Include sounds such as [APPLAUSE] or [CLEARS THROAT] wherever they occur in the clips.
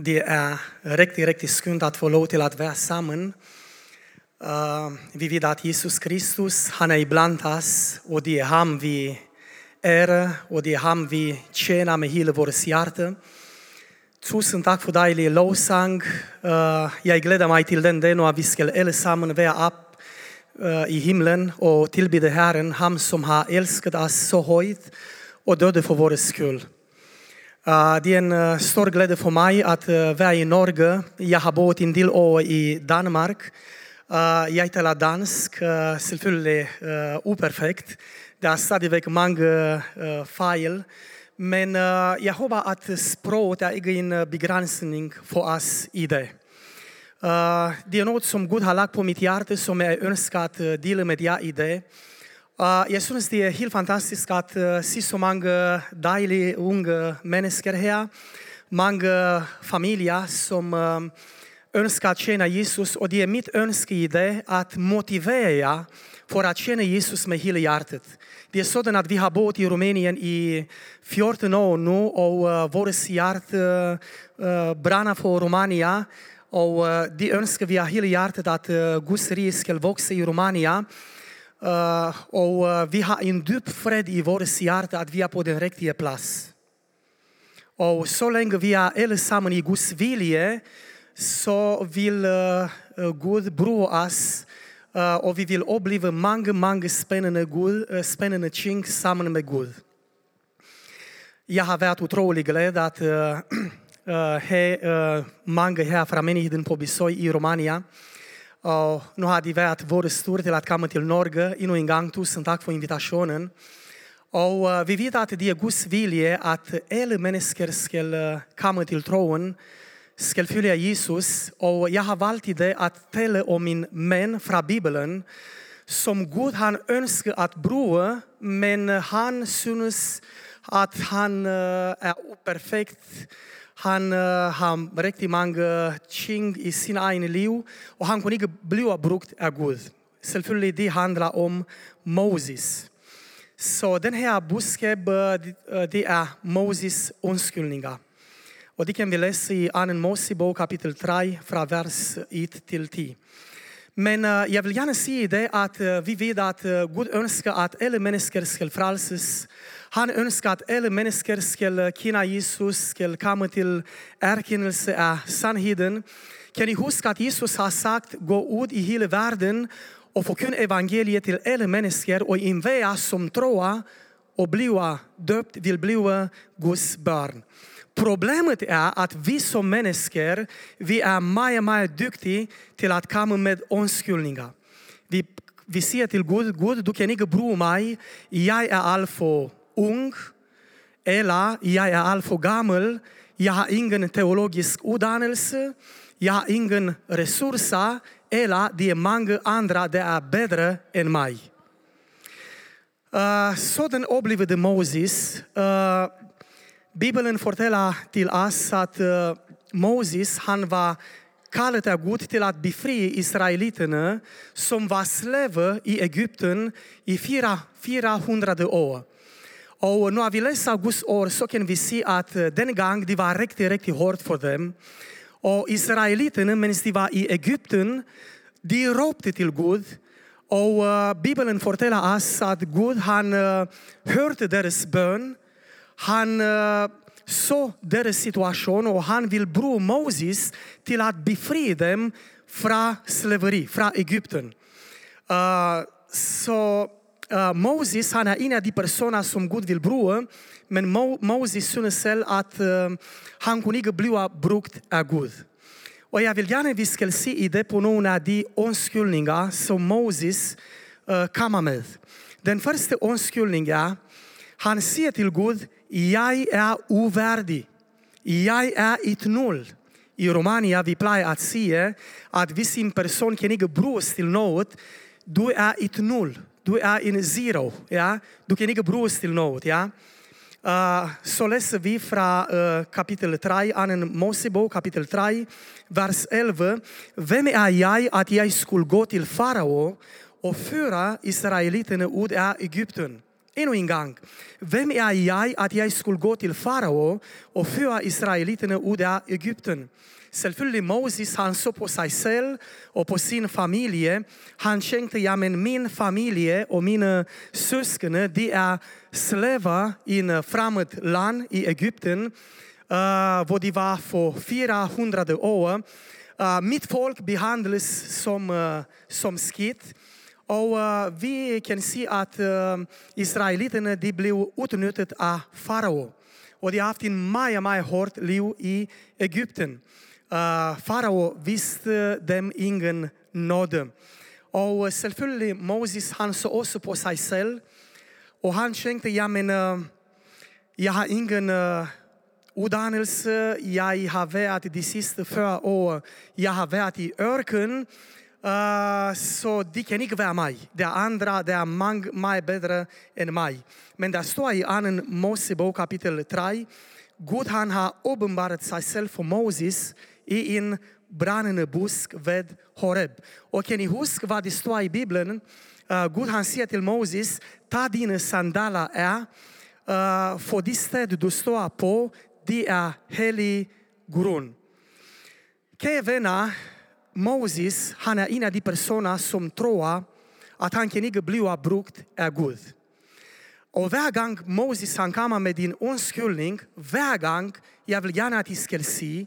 Det är riktigt, riktigt skønt att få lov till att vara samman. Eh, vi vet att Jesus Kristus, han är ibland oss och det är han vi är och det är han vi tjänar med hela vårt hjärta. Tusen tack för dejlig lovsång. Eh, jag gläder mig till den dagen vi ska allesammans vara upp eh, i himlen och tilbede Herren, han som har älskat oss så högt och döde för vår skull. Ah, uh, det är en ah, stor glädje för mig att uh, ah, i Norge. Jag har bott en del år i Danmark. Uh, jeg taler dansk, uh, selvfølgelig uh, uperfekt. Der er stadigvæk mange uh. Men uh, hoppas att språket sproget är en begränsning för oss i det. Uh, det är något som Gud har lagt på mitt hjärta som jag önskar dela med er i det. Jeg synes, det er helt fantastisk at uh, se så mange dejlige unge mennesker her. Mange familier, som uh, önskar att at Jesus. och det är mitt önske i det att motivera för att at Jesus med hela hjärtat. Det är sådant att vi har bott i Rumänien i 14 år nu, och uh, hjärta brinner uh, Rumänien. for uh, de önskar vi av hela hjärtat att uh, Guds rike ska växa i Rumänien. Eh, og eh, vi har en djup fred i vores hjerte, at vi er på den rigtige plads. Og så længe vi er alle sammen i Guds vilje, så vil eh, Gud bruge os, och og vi vil opleve mange, mange spændende, Gud, spændende ting sammen med Gud. Jeg har været utrolig glad at uh, uh, uh, mange her fra menigheden på besøg i Romania. Uh, nu har de været vores tur til at til Norge. inu in gang tusind tak for invitationen. Og uh, vi vet at det er Guds vilje at alle mennesker skal uh, komme til troen, skal følge Jesus. Og jeg har valgt i dag at tale om en mand fra Bibelen, som Gud han ønsker at bruge, men han synes at han uh, er uperfekt. Han eh, har rigtig mange eh, ting i sin egen liv, och han kunne ikke blive brugt af Gud. Selvfølgelig det om Moses. Så den här busken eh, det är Moses undskyldningar. Och det kan vi läsa i 2. Mosebok kapitel 3 från vers 1 till 10. Men jag vill gärna säga det att vi vet att Gud önskar att alla människor ska frälsas han önskar att alla människor skulle känna Jesus, skulle komma till erkännelse av sanningen. Kan ni huska att Jesus har sagt, gå ut i hela världen och förkunna evangeliet till alla människor och enhver som tror och bliver döpt vill bli Guds barn. Problemet är att vi som människor, vi är mycket, mycket duktiga till att komma med undskyldninger. Vi, vi säger till Gud, Gud, du kan inte bry mig, jag är alt för ung, eller jeg er alt for gammel, jeg har ingen teologisk uddannelse, jeg har ingen ressourcer, eller det er mange andre, der er bedre end mig. Uh, sådan oplevede Moses. Uh, Bibelen fortæller til os, at uh, Moses, han var kaldet af Gud til at befri israeliterne, som var slave i Ægypten i 400 år. Og når vi læser Guds ord, så kan vi se, at dengang det var rigtig, rigtig hårdt for dem. Og israeliterne, mens de var i Egypten, de råbte til Gud, og uh, Bibelen fortæller os, at Gud han uh, hørte deres bøn, han uh, så deres situation, og han vil bruge Moses til at befri dem fra slaveri, fra Egypten. Uh, så uh, Moses, han är en av de personer, som Gud vill bruka, men Mo- Moses syns själv att uh, han kunde inte bli brukt av Gud. Och jag vill gärna at vi ska se i det på någon av de undskyldninger, som Moses uh, kommer med. Den första undskyldning er, han säger till Gud, jag är ovärdig. Jag är ett noll. I Romania vi plejer att säga att hvis en person kan inte bruges till något, du är ett noll. Du er en zero. Ja? Du kan ikke bruges til noget. Ja? Uh, så læser vi fra uh, kapitel 3, 2. Mosebog, kapitel 3, vers 11. Hvem er jeg, at jeg skulle gå til farao og føre israeliterne ud af Ægypten? Ännu en gång, vem e är jag att jag skulle gå till farao och föra israeliterna ur Egypten? Självklart Selvfølgelig Moses, han såg på sig själv och på sin familj. Han tänkte, ja men min familj och mina eh, syskon, de eh, är slavar i ett främmande land i Egypten. uh, de var för 400 år. Uh, Mitt folk behandlas som, uh, som skit. Och uh, vi kan se att uh, de blev utnyttjade av farao. Och de har haft en mycket, mycket hårt liv i Egypten. Uh, farao visste dem ingen nåd. Och uh, selvfølgelig Moses han såg också på sig själv. Och han tänkte, jamen, uh, jag har ingen uh, Jag har varit de sista fyra åren. Jag har varit i öken uh, så de kan inte vara mig. Det andra andre, är många mange, bättre än mig. Men det står i annan Mosebok kapitel 3, Gud han har uppenbarat sig själv för Moses i en brændende busk vid Horeb. Och kan ni huska vad det står i Bibeln? Uh, Gud han säger till Moses, ta dina sandaler här. uh, eh, för det sted du står på, det är helig grund. Kære vänner, Moses, han är en av de personer, som tror, att han kan inte bli brugt av Gud. Och varje gång Moses han kommer med din undskyldning, varje gång jag vill gärna att I ska se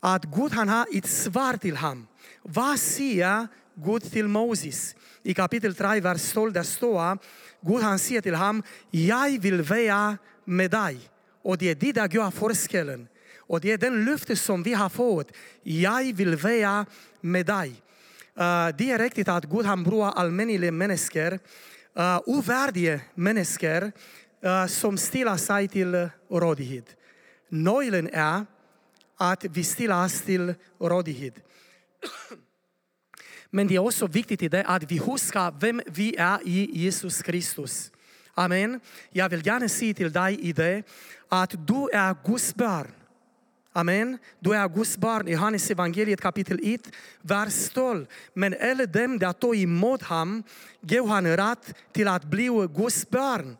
att Gud han har ett svar till honom. Vad säger Gud till Moses? I kapitel 3, vers 12, där står, Gud han säger till honom, jag vill vara med dig. Och det är det, där gör forskellen. Och det är den löfte som vi har fått. Jag vill vara med dig. Uh, det är riktigt att Gud han bruger almindelige människor, uh, människor uh, som stillar sig till rådighet. Nöjlen är att vi stillas till rådighet. Men det är också viktigt i det, att vi huskar vem vi är i Jesus Kristus. Amen. Jag vill gärna säga till dig i det att du är Guds barn. Amen. Du er Guds barn i Johannes evangeliet kapitel 1, vers 12. Men alle dem, der tog emot ham, gav han rätt till att bli Guds barn.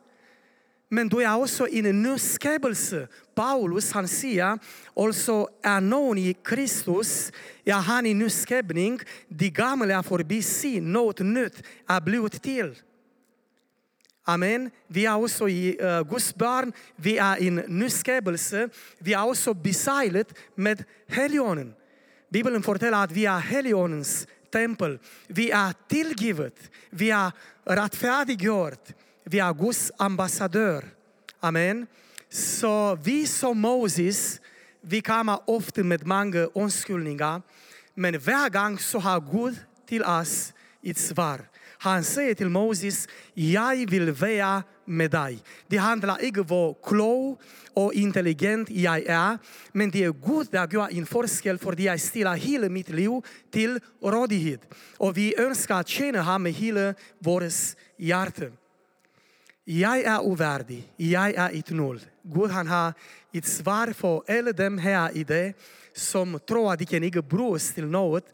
Men du är också i en ny skapelse. Paulus han säger altså är någon i Kristus, är han en ny skapning. de gamla är förbi, se, något nytt är blivit till. Amen. Vi är också i uh, Guds barn, vi er en ny skapelse. vi är också besejlet med helgonen. Bibeln fortæller, att vi är helgonens tempel. Vi är tillgivet, vi är rättfärdiggjort, vi är Guds ambassadör. Amen. Så vi som Moses, vi kommer ofta med många undskyldninger, men varje gång så har Gud till oss ett svar. Han säger till Moses, jag vill vara med dig. Det handlar inte om vad klok och intelligent jag är, men det är gott att göra en forskel för jag ställer hela mitt liv till rådighet. Och vi önskar att tjäna honom med hela vårt hjärta. Jag är ovärdig, jag är ett noll. Gud han har ett svar för alla dem här i det som tror att de kan inte bry till något.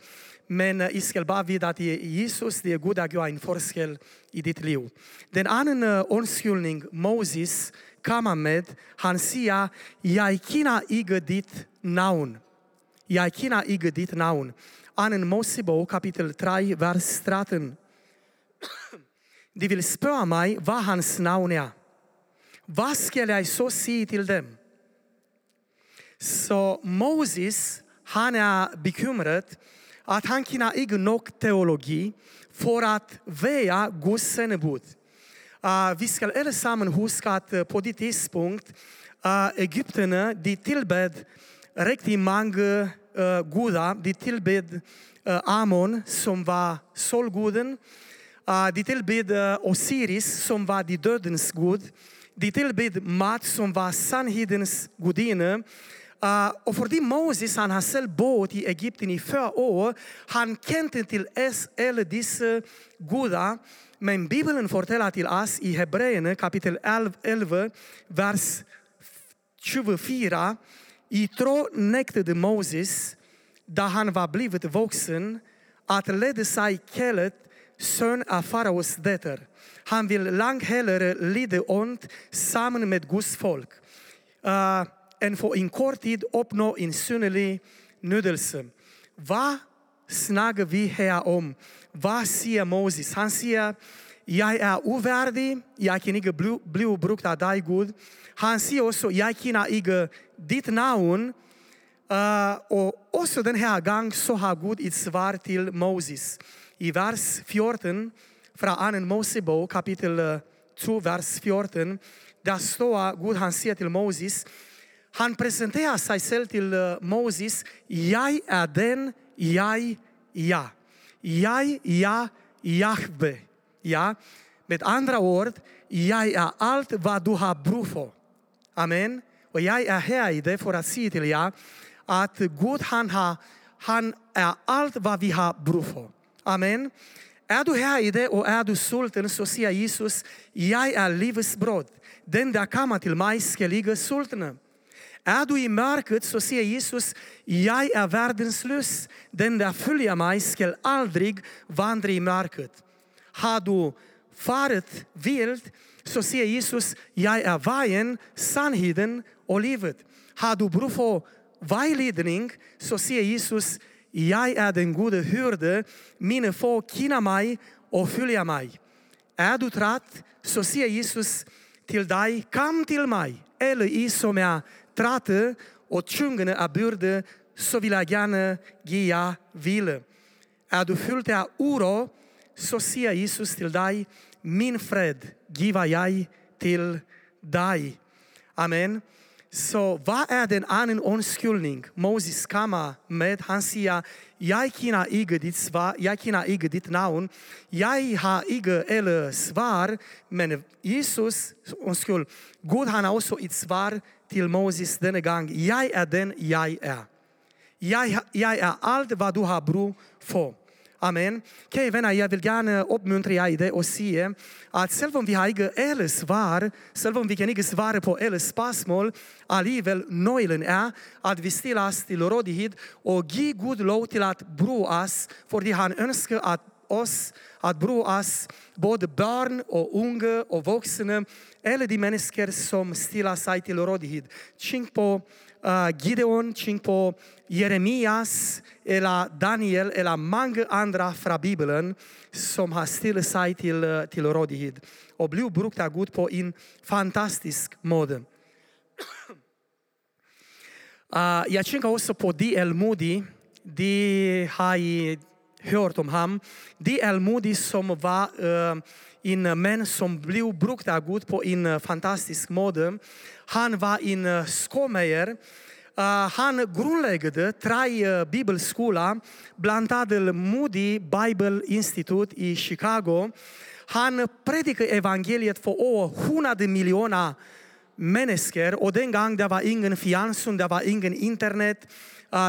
Men uh, jeg skal bare vite at Jesus det er Gud, har gjort en forskjell i ditt liv. Den anden unnskyldning Moses kommer med, han sier jeg kjenner ikke ditt navn. Jeg kjenner ikke ditt navn. Annen Mosebog, kapittel 3, vers 13. De vil spørre mig, hva hans navn er. Hva skal jeg så si til dem? Så Moses, han er bekymret, att han kunde ikke nok teologi för att vara Guds sändebud. Uh, ah, vi ska alla huska att uh, på det tidspunkt uh, egyptierna de tillbed riktigt många uh, gudar. De tillbed uh, Amon som var solguden. Uh, ah, de tillbed uh, Osiris som var de dödens gud. De tillbed Mat som var sannhetens gudinna. Uh, och för det Moses, han har själv bott i Egypten i fyra år, han kände till alla dessa gudar. Men Bibeln berättar till oss i Hebreerna kapitel 11, vers 24. I tro nektade Moses, da han var blivit vuxen, att leda sig kället son av faraos döttrar. Han vill langt hellre lida ont samman med Guds folk, uh, end för en kort tid uppnå en synnerlig nödelse. Vad snackar vi här om? Vad säger Moses? Han säger, jag är ovärdig, jag kan inte bli, bli brukt av dig, Gud. Han säger också, jag kan inte ditt namn. Uh, och också den här gången så har Gud ett svar till Moses. I vers 14 från Annan Mosebok kapitel 2, vers 14, där står Gud, han säger till Moses, han præsenterer sig selv til Moses, jeg er den, jeg er. Jeg er Jahve. Ja, med andre ord, jeg er alt, hvad du har brug for. Amen. Og jeg er her i det for at sige til jer, at Gud han, har, han er alt, hvad vi har brug for. Amen. Er du her i det, og er du sulten, så siger Jesus, jeg er livets brød. Den, der kommer til mig, skal ligge sultne. Är du i mörkret, så säger Jesus, jag är verdens lys. Den, där följer mig, ska aldrig vandra i mörkret. Har du farit vilt, så säger Jesus, jag är vägen, sanningen och livet. Har du brug for vägledning så säger Jesus, jag är den gode hyrde, mina få kina mig och följa mig. Är du trött, så säger Jesus till dig, kom till mig. eller I, som är trætte og tyngende a byrde, så vil jeg gerne give jer hvile. Er du fyldt af uro, så siger Jesus til dig, min fred giver jag til dig. Amen. Så vad er den anden undskyldning, Moses kommer med? Han säger, jag kender ikke dit svar, jag kina ige dit namn. Jag har ige alle svar, men Jesus, undskyld, Gud han har också ett svar till Moses denne gång. Jag är den, jag är. Jag, jag är allt vad du har brug för. Amen. Kære vänner, jag vill gärna uppmuntra er i det och säga att även om vi har inga alle svar, om vi kan inte svara på alla spörsmål, alligevel nöjlen är att vi ställer oss till rådighet och ger Gud lov till att bro oss, för han önskar att oss, att bro oss, både barn och unga och vuxna. Eller de människor som stillar sig till rådighet. Tänk på uh, Gideon, tänk på Jeremias, eller Daniel, eller många andra från Bibeln som har stillat sig uh, till, till rådighet och blev brugt Gud på en fantastisk måde. [CLEARS THROAT] Uh, jag tänker också på D.L. Moody. De har hört om honom. D.L. Moody, som var uh, Eh, en man som blev brukt av Gud på en eh, fantastisk måde. Han var en uh, eh, han grundlade tre bibelskola, bland annat Moody Bible Institute i Chicago. Han predikade evangeliet för över 100 människor. mennesker, og dengang der var ingen fjernsyn, det var ingen internet,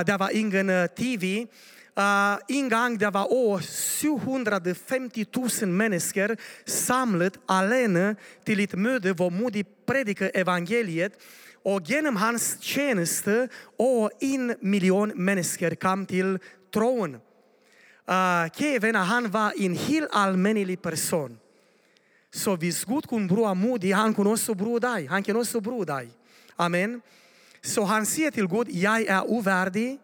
det var ingen tv. Eh, uh, ingang det der var over 750.000 mennesker samlet alene til et møde, hvor Moody predikar evangeliet, og gennem hans tjeneste over en million mennesker kom til troen. Uh, eh, Kevin han var en helt almindelig person. Så hvis Gud kunne bruge Moody, han kunne også bruge dig. Han kan også bruge dig. Amen. Så han säger til Gud, jeg er ovärdig.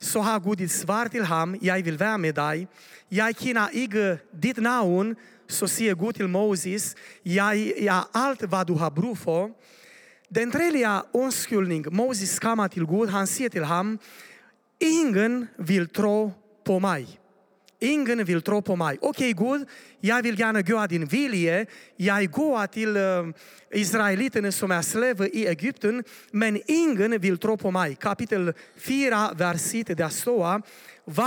Så har Gud ditt svar till ham, jag vill vara med dig. Jag känner inte ditt namn, så säger Gud till Moses, jag är allt vad du har bruk för. Den tredje undskyldning, Moses kommer till Gud, han säger till ham, ingen vill tro på mig. Ingen vill tro på mig. Okay, Gud, jag vill gärna göra din vilja. Jag går till uh, som är slavar i Egypten men ingen vill tro på mig. Kapitel 4, vers 1, Var står,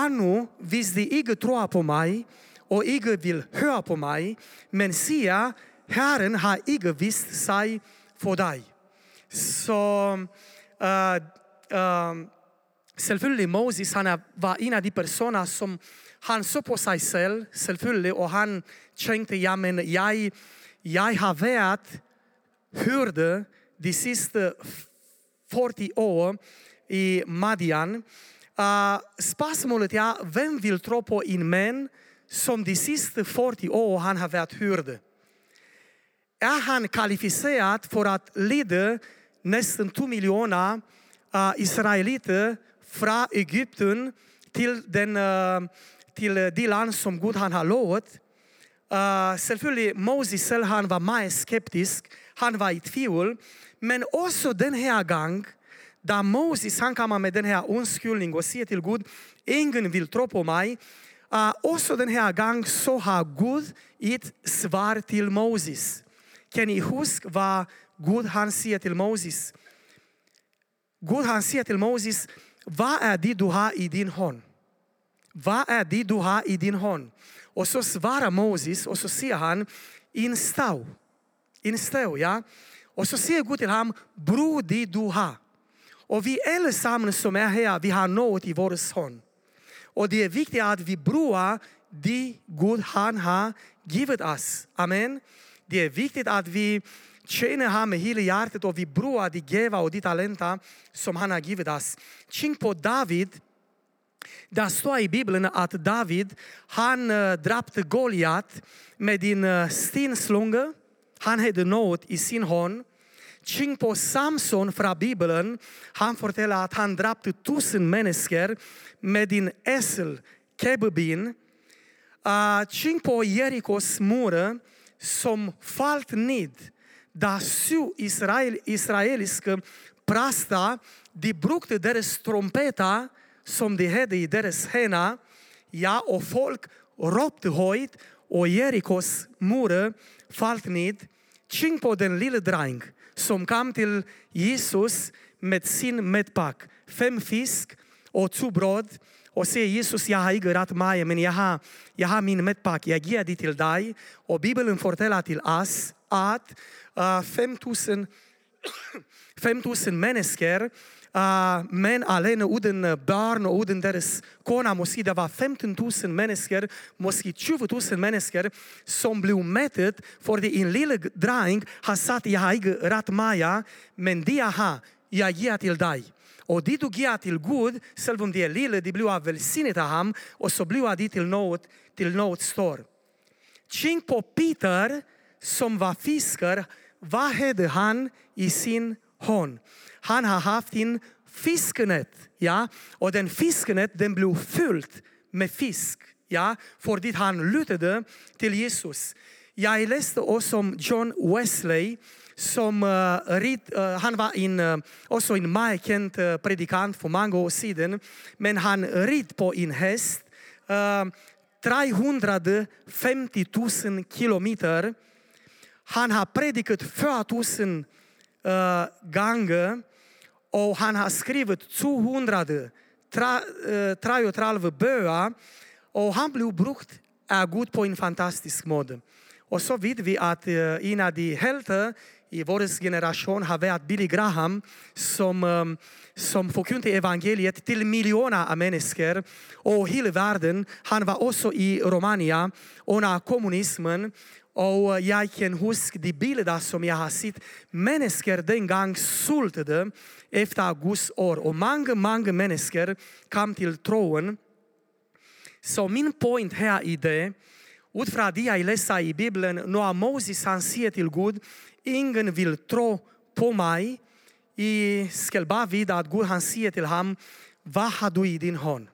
nu, visst de inte tror på mig, och inte vill höra på mig, men se, Herren har inte visst sig för dig. Så eh, eh, uh, uh, selvfølgelig Moses, han var en av de personer, som han så på sig selv, selvfølgelig, och han tänkte, ja men jag, jag har varit hørte de sista 40 år i Madian. Ah, uh, spørgsmålet är, vem vill tro på en man som de sista 40 år han har varit hyrde. Är han kvalificerad för att leda nästan 2 miljoner uh, israeliter från Egypten till, den, uh, till eh, det land som Gud han har lovat? Uh, selvfølgelig, Moses selv han var meget skeptisk, han var i tvivel. men också den här gången, där Moses han kommer med den här undskyldningen och säger till Gud, ingen vill tro på mig, uh, också den här gången så har Gud ett svar till Moses. Kan ni huska vad Gud han säger till Moses? Gud han säger till Moses, vad är det du har i din hand? Vad är det du har i din hand? Och så svarar Moses och så säger han, en stav. En stav, ja. Och så säger Gud till honom, bror det du har. Och vi allesammans som är här, vi har något i vår hand. Och det är viktigt att vi broar det Gud han har givit oss. Amen. Det är viktigt att vi tjänar honom med hela hjärtat och vi broar de gåvor och de talenter som han har givit oss. Tänk på David, Dar står i Bibeln att David, han uh, drapte Goliat med en uh, stenslunga. Han hade något i sin hand. Tänk på Samson från Bibeln. Han berättar att han drapte tusen människor med en ässel, kebabin. Uh, tänk på Jerikos mur som fallt ned. Där sju Israel, israeliska präster, de brukade deras trumpeter som de hade i deras händer. Ja, och folk ropte högt och Jerikos mur fallit ned. Tänk på den lilla dreng som kom till Jesus med sin mätpack. Fem fisk och två bröd. Och säger Jesus, jag har inte rätt mig, men jag har, jag har min mätpack, jag ger det till dig. Och Bibeln fortäller till oss att eh, uh, 5000 5000 människor, uh, män alene utan barn och utan deras kona, måske det var 15 000 människor, måste 20 000 människor som blev mättet för det en lille dreng har sagt, jag har inte rätt Maja, men det jag har, jag ger till dig. Och det du ger till Gud, själv om det är lilla, det blir välsignat av honom och så blir det till något, till något stort. Tänk på Peter som var fiskare, vad hade han i sin hon. Han har haft en fiskenät, ja, och den fiskenet den blev fylld med fisk, ja, för det han lutade till Jesus. Jag läste också om John Wesley som uh, rit, uh, han var en, uh, eh, också en mycket uh, predikant för många år sedan, men han red på en häst uh, 350 000 kilometer han har predikat 4000 Eh, gange och han har skrivit 200 33 uh, böcker och han blev brukt av Gud på en fantastisk måte. Och så vet vi att uh, en av de helter i vår generation har varit Billy Graham som, um, som förkunnade evangeliet till miljoner av människor och hela världen. Han var också i Romania under kommunismen Og jag kan huske de bilder som jag har sett. Människor den gången efter Guds år Og många, många människor kom till tron. Så min point her i det, utifrån det jag läser i Bibeln, når Moses han säger till Gud, ingen vill tro på mig. I skal bare veta at Gud han säger till honom, vad har du i din hånd?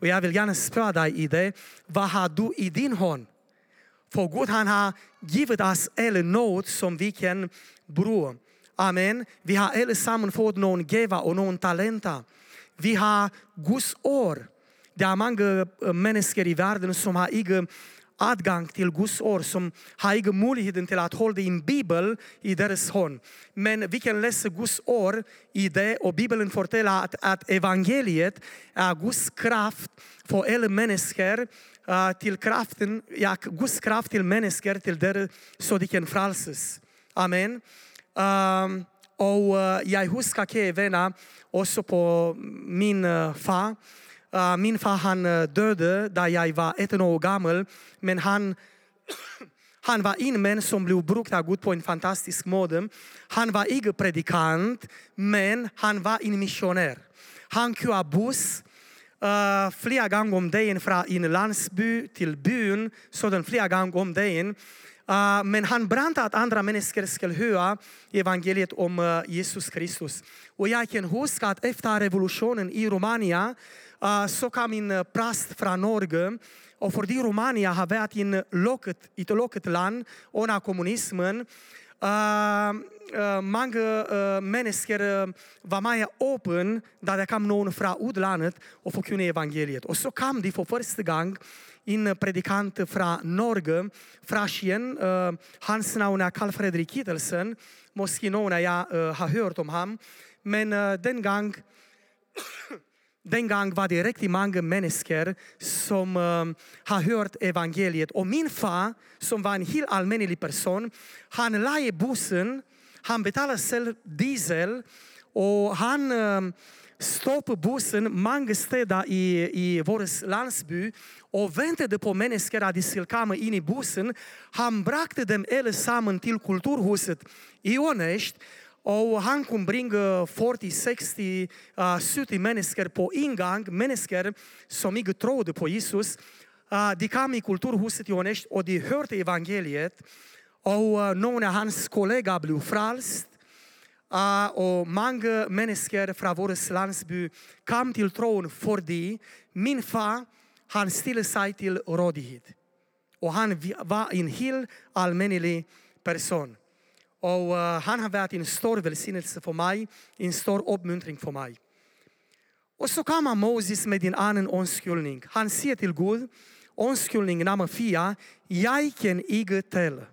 Og jag vill gärna spöra dig i det, vad har du i din hånd? För Gud han har givit oss all nåd som vi kan bruka. Amen. Vi har allesammans fått någon gåva och någon talenta. Vi har Guds år. Det är många øh, människor i världen som har inte adgang till Guds år, som har inte möjligheten till att hålla en bibel i deras hand. Men vi kan läsa Guds år i det och Bibeln berättar att, att evangeliet är Guds kraft för alla människor Eh, till kraften, ja, Guds kraft till människor till där, så de kan frälsas. Amen. Um, och uh, jag huskar que också på min uh, far. Uh, min far han döde när jag var ett år gammal, men han [COUGHS] han var en man som blev brukt av Gud på en fantastisk måde. Han var inte predikant, men han var en missionär. Han körde buss uh, gånger om dagen från en landsby till byn, sådan flera gånger om dagen. Uh, men han brände att andra människor skulle höra evangeliet om uh, Jesus Kristus. Och jag kan huska att efter revolutionen i Romania uh, så kom en präst från Norge och för det Romania har varit en locket, ett locket land under kommunismen. Eh, eh, Många eh, människor var mer öppen där det kom någon från utlandet och förkunnade evangeliet. Och så kom de för första gången en predikant från Norge, från Skien. Hans namn är Carl Fredrik Kittelsen. Måske någon av er har hört om honom. Men den gången den gången var det riktigt många människor som uh, har hört evangeliet. Och min far, som var en helt allmänlig person, han la i bussen, han betalade själv diesel och han uh, stoppade bussen många städer i, i vår landsby och väntade på människor att de skulle komma in i bussen. Han brakte dem allesammans till kulturhuset i Ånäst och han kunde bringa 40, 60, uh, 70 människor på ingång, människor som inte trodde på Jesus. Uh, de kom i kulturhuset i Ånäst och de hörde evangeliet och uh, någon av uh, hans kollegor blev frälst. Uh, och många människor från vår landsby kom till tron för det. Min far, han ställde sig till rådighet. Och han var en helt allmänlig person. Och uh, han har varit en stor välsignelse för mig, en stor uppmuntring för mig. Och så kommer Moses med en annan omskuldning. Han säger till Gud, omskuldning nummer fyra, jag kan inte tala.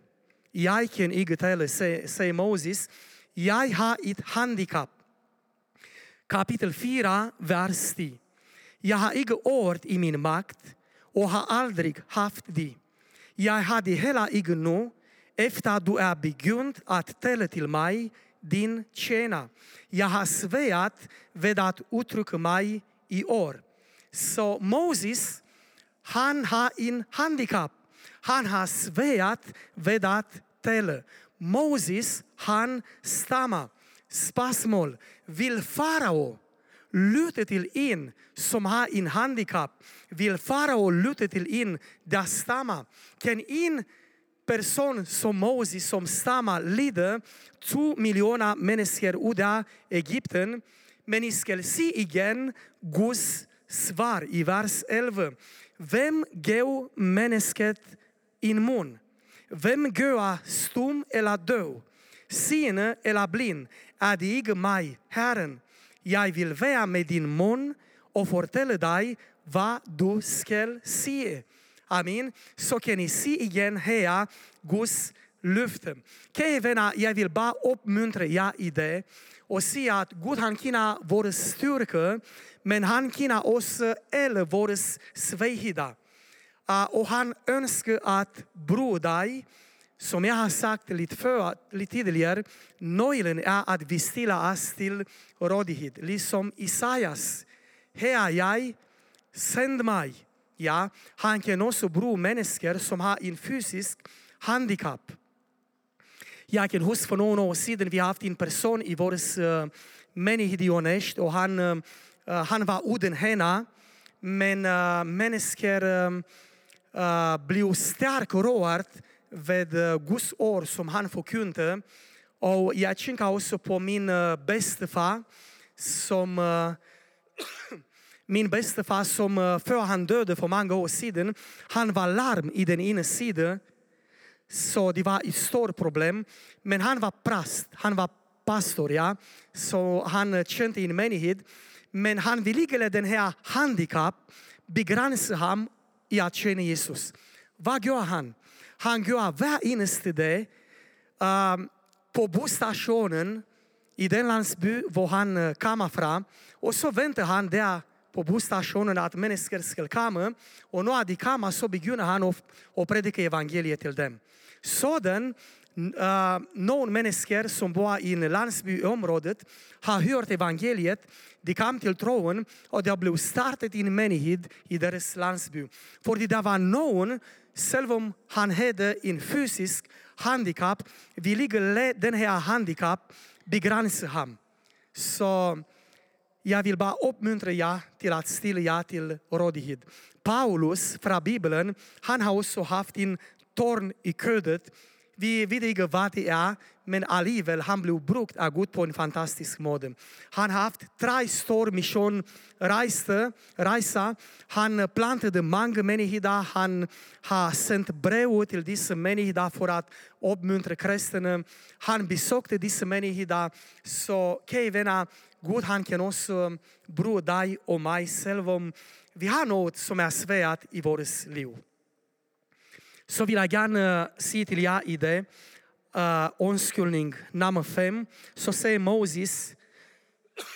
Jag kan inte tala, säger Moses. Jag har ett handikapp. Kapitel 4, vers 10. Jag har inte ord i min makt och har aldrig haft det. Jag hade hela inte nu efter att du är begynt att tala till mig, din tjänare. Jag har svärat vid att uttrycka mig i år. Så Moses, han har en handikapp. Han har svärat vid att tala. Moses, han stammar. Spasmål. Vill farao luta till en som har en handikapp? Vill farao luta till en där stammar? Kan en person som Moses som stammar lider två miljoner människor udda Egypten. Men ni ska se igen Guds svar i vers 11. Vem gav människan en mun? Vem gav stum eller död? Seende eller blind? Är det inte mig, Herren? Jag vill vara med din mun och fortälla dig vad du skall se. Amen. Så kan ni se igen här Guds löfte. Kära vänner, jag vill bara uppmuntra er i det och säga att Gud han känner vår styrka, men han känner oss alla våra svagheter. Och han önskar att bro dig, som jag har sagt lite, för, lite tidigare, nöjlen är att vi ställer oss till rådighet. Liksom Isaias, här är jag, sänd mig. Ja, han kan också bro människor som har en fysisk handikapp. Jag kan huska för några år sedan, vi har haft en person i vår eh, uh, menighet och han, uh, han var utan henne. Men uh, människor uh, uh, blev starkt rörda vid uh, Guds ord som han förkunnade. Och jag tänker också på min uh, bästa far som uh, min bästa far som eh, för han döde för många år sedan, han var larm i den ena sidan. Så det var ett stort problem. Men han var präst, han var pastor, ja. Så han eh, kände en människa. Men han ville den här handikapp begränsa honom i att känna Jesus. Vad gör han? Han går var eneste dag ehm, på busstationen i den landsby var han eh, kommer från. Och så väntar han där på busstationen att människor ska komma. Och när de kommer så begynner han predika evangeliet till dem. Soden, uh, någon människor som bor i en landsby i området har hört evangeliet, de kom till tron och det blev startat en menighet i deras landsby. För det var någon, själv om han hade en fysisk handikapp, ville den här handikapp begränsa honom. Så jag vill bara uppmuntra er till att stille ja till rådighed. Paulus från Bibeln, han har också haft en torn i ködet. Vi vet inte vad det är, men alligevel han blev brukt av Gud på en fantastisk måde. Han har haft tre stora missioner. Han plantade många människor. Han har sänt brev till dessa människor för att uppmuntra kristna. Han besökte dessa människor. Så kära venner, Gud han kan också um, bruge dig och mig, själv om vi har något som är svårt i vårt liv. Så vill jag gärna uh, säga till er i det, uh, omskolning nummer fem, så säger Moses,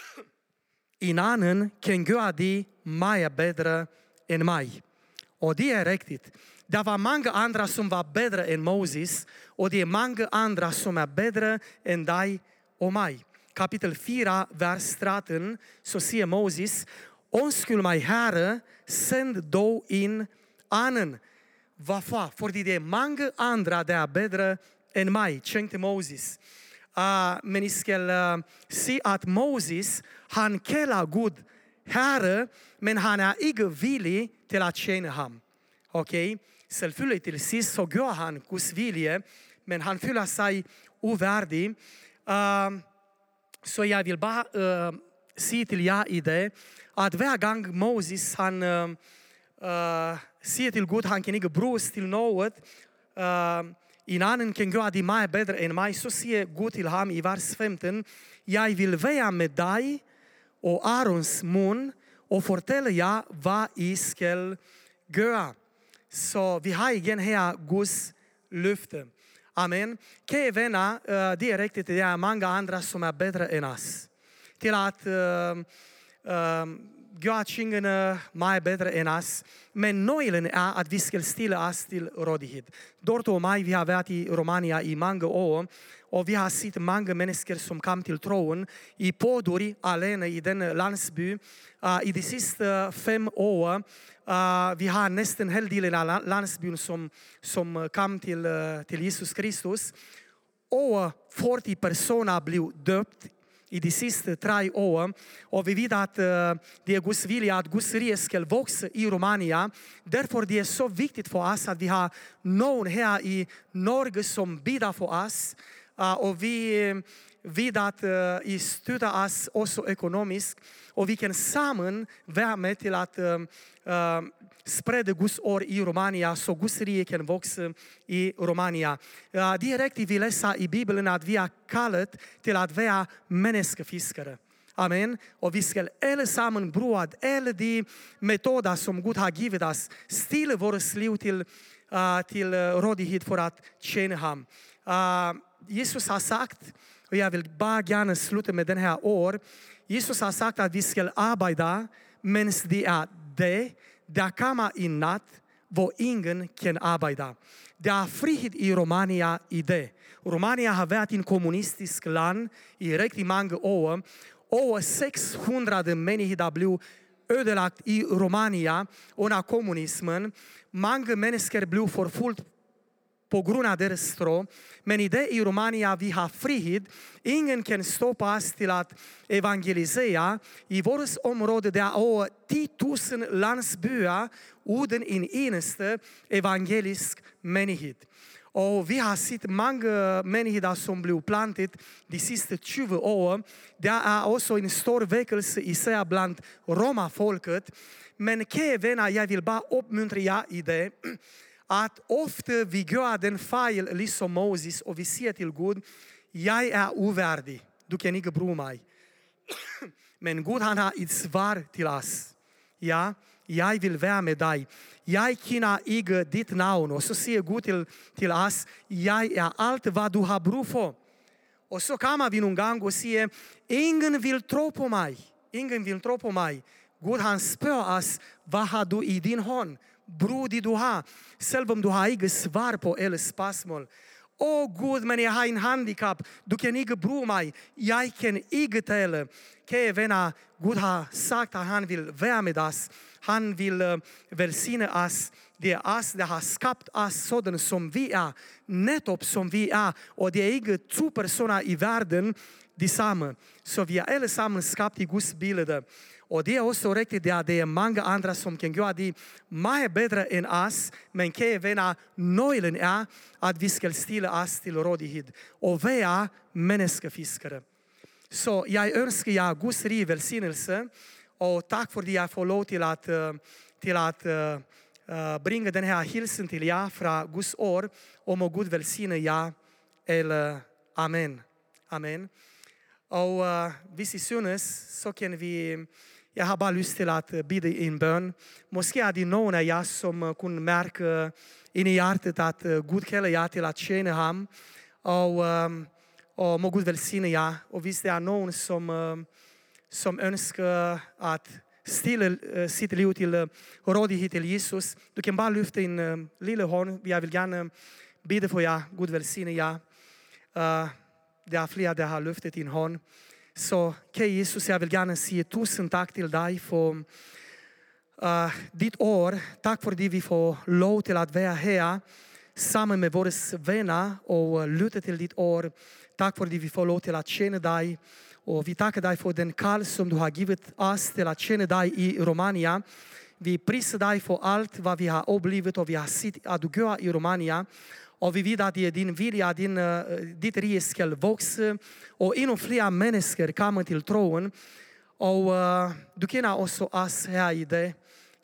[COUGHS] en anden kan göra det mycket bättre än mig. Och det är riktigt. Det var många andra som var bättre än Moses, och det är många andra som är bättre än dig och mig. Kapitel 4, vers 13, så siger Moses, Undskyld mig, Herre, send dog in anden. Vafa, Fordi det er mange andre, der er bedre end mig, tænkte Moses. Uh, men I skal uh, se, at Moses, han kalder Gud Herre, men han er ikke villig til at tjene ham. Okay? Selvfølgelig til sist så gør han Guds vilje, men han føler sig uværdig. Uh, så jag vill bara eh, uh, sige till jer i det, att varje gång Moses han uh, uh, till Gud, han kan inte brus till något. uh, en anden kan göra det mycket bättre än mig, så säger Gud till honom i vers 15, jag vill vara med dig och Arons mun och fortälla jag vad jag ska göra. Så vi har igen här Guds löfte. Amen. Kære det er rigtigt, det är många andra som är bättre än oss. Till att uh, uh, bättre än oss. Men nöjlen är att vi ska ställa oss till rådighet. Dort och maj vi har varit i Romania i många år, og vi har sett mange mennesker, som kom til troen i Poduri, alene i den landsby. Uh, I de sidste fem åren. uh, ah, vi har næsten halvdelen av landsbyen, som, som kom til, uh, eh, til Jesus Kristus. Over 40 personer blev döpt i de sidste tre åren. og vi vet at uh, eh, det er Guds vilje, at Guds rike skal vokse i Romania. Derfor det er så viktigt for oss at vi har någon her i Norge, som bidrar for oss. Ah, och vi ved att uh, I oss också ekonomiskt. Och vi kan samman vara med til eh, eh, sprida uh, Guds ord i Romania, så Guds rike kan växa i Romania. Uh, direkt vi läser i Bibeln att vi har kallat till att vara människofiskare. Amen. Och vi ska allesammans bruka alla de metoder, som Gud har givit oss, stille våra liv till uh, til rådighed for at tjene. Uh, Jesus har sagt, og jeg vil bare gerne slutte med den her ord. Jesus har sagt, at vi skal arbejde, mens det er det, der kommer i nat, hvor ingen kan arbejde. Der er frihed i Romania i det. Romania har været en kommunistisk land i rigtig mange år. Over 600 menigheder blev ødelagt i Romania under kommunismen. Mange mennesker blev forfulgt på grund av deras tro. Men i det i Romania vi har frihet. Ingen kan stoppa oss till att evangelisera. I vårt område det är över 10 000 landsbyar utan en eneste evangelisk människa. Och vi har sett många uh, människor som blev plantet de sista 20 åren. Det är också en stor väckelse i sig bland romafolket. Men kære venner, jeg vil bare opmuntre i det, at ofte vi gør den fejl, ligesom Moses, och vi säger til Gud, jag er ovärdig, du kan inte bry mig. [CLEARS THROAT] Men Gud han har ett svar til oss. Ja, jag vil vara med dig. Jag kender inte dit namn. Och så säger Gud til, til os, jeg er alt, hvad du har brug for. Og så kommer vi någon gång och säger, ingen vil tro på mig. Ingen vil tro på mig. Gud han spör oss, vad har du i din hånd? Bror det du har, selvom du har eget svar på alle spørgsmål. Åh oh, Gud, men jag har en handicap. Du kan inte bry mig. Jag kan ikke tale. Kære vänner, Gud har sagt, att han vill vara med oss. Han vill øh, välsigna oss. Det er der har skapat oss sådan som vi er. Netop som vi er. Och det är inte två personer i världen, de samma. Så vi är allesammans sammen i Guds bild. Och det är också riktigt att det är många andra som kan göra det mycket bättre än oss, Men kære venner, nøglen er, att vi ställa oss till rådighet. Och vi är människofiskare. Så jag önskar er Guds rike välsignelse och tack för att jag får lov till att eh, till att uh, den här hilsen till er från Guds år och må Gud välsigna er. Eller amen. Amen. Och uh, vi I så kan vi, jag har bara lust till att bida en bön. Måske är det någon av er som kan märka in i hjärtat att øh, Gud kallar er till att tjäna ham. Och, øh, och må Gud välsigna er. Och visst det är någon som, øh, som önskar att stille sitt liv till rådighet till Jesus, du kan bara lyfta in lilla lille Jag vill gärna bida för er. Gud välsigna er. Det är flera som har lyft ett din So, Så kære Jesus, jeg vil gerne sige tusind tak til dig e fo uh, dit or, Tak for ah, vi får lov til at vea hea, sammen med vores venner og lytte til dit ord. Tak fordi vi får lov til at tjene dig. Og vi takker dig for den kald, som du har givet os til at tjene dig i Romania. Vi priser dig for alt, hvad vi har oplevet og vi har set, at du gør i Romania och vi vet att det er din vilja, din, eh, ditt rike rige skal vokse, og endnu flere kommer till tron. Och uh, du känner också oss här i det,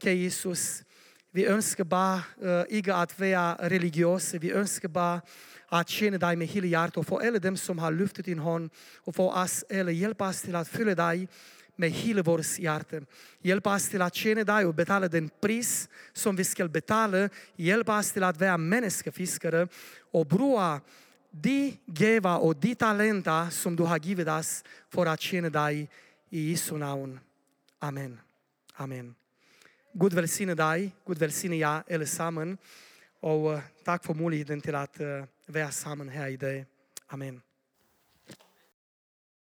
kære Jesus. Vi önskar bara eh, uh, inte att vara religiösa, vi önskar bara att känna dig med hela hjärtat och för alla dem, som har løftet din hand och för oss alle, hjælp oss till att følge dig med hele vores hjerte. Hjælp os til at tjene dig og betale den pris, som vi skal betale. Hjælp os til at være menneskefiskere og bruge de gaver og de talenter, som du har givet os for at tjene dig i Jesu navn. Amen. Amen. Gud velsigne dig, Gud velsigne jer alle sammen, og uh, tak for muligheden til at uh, være sammen her i dag. Amen.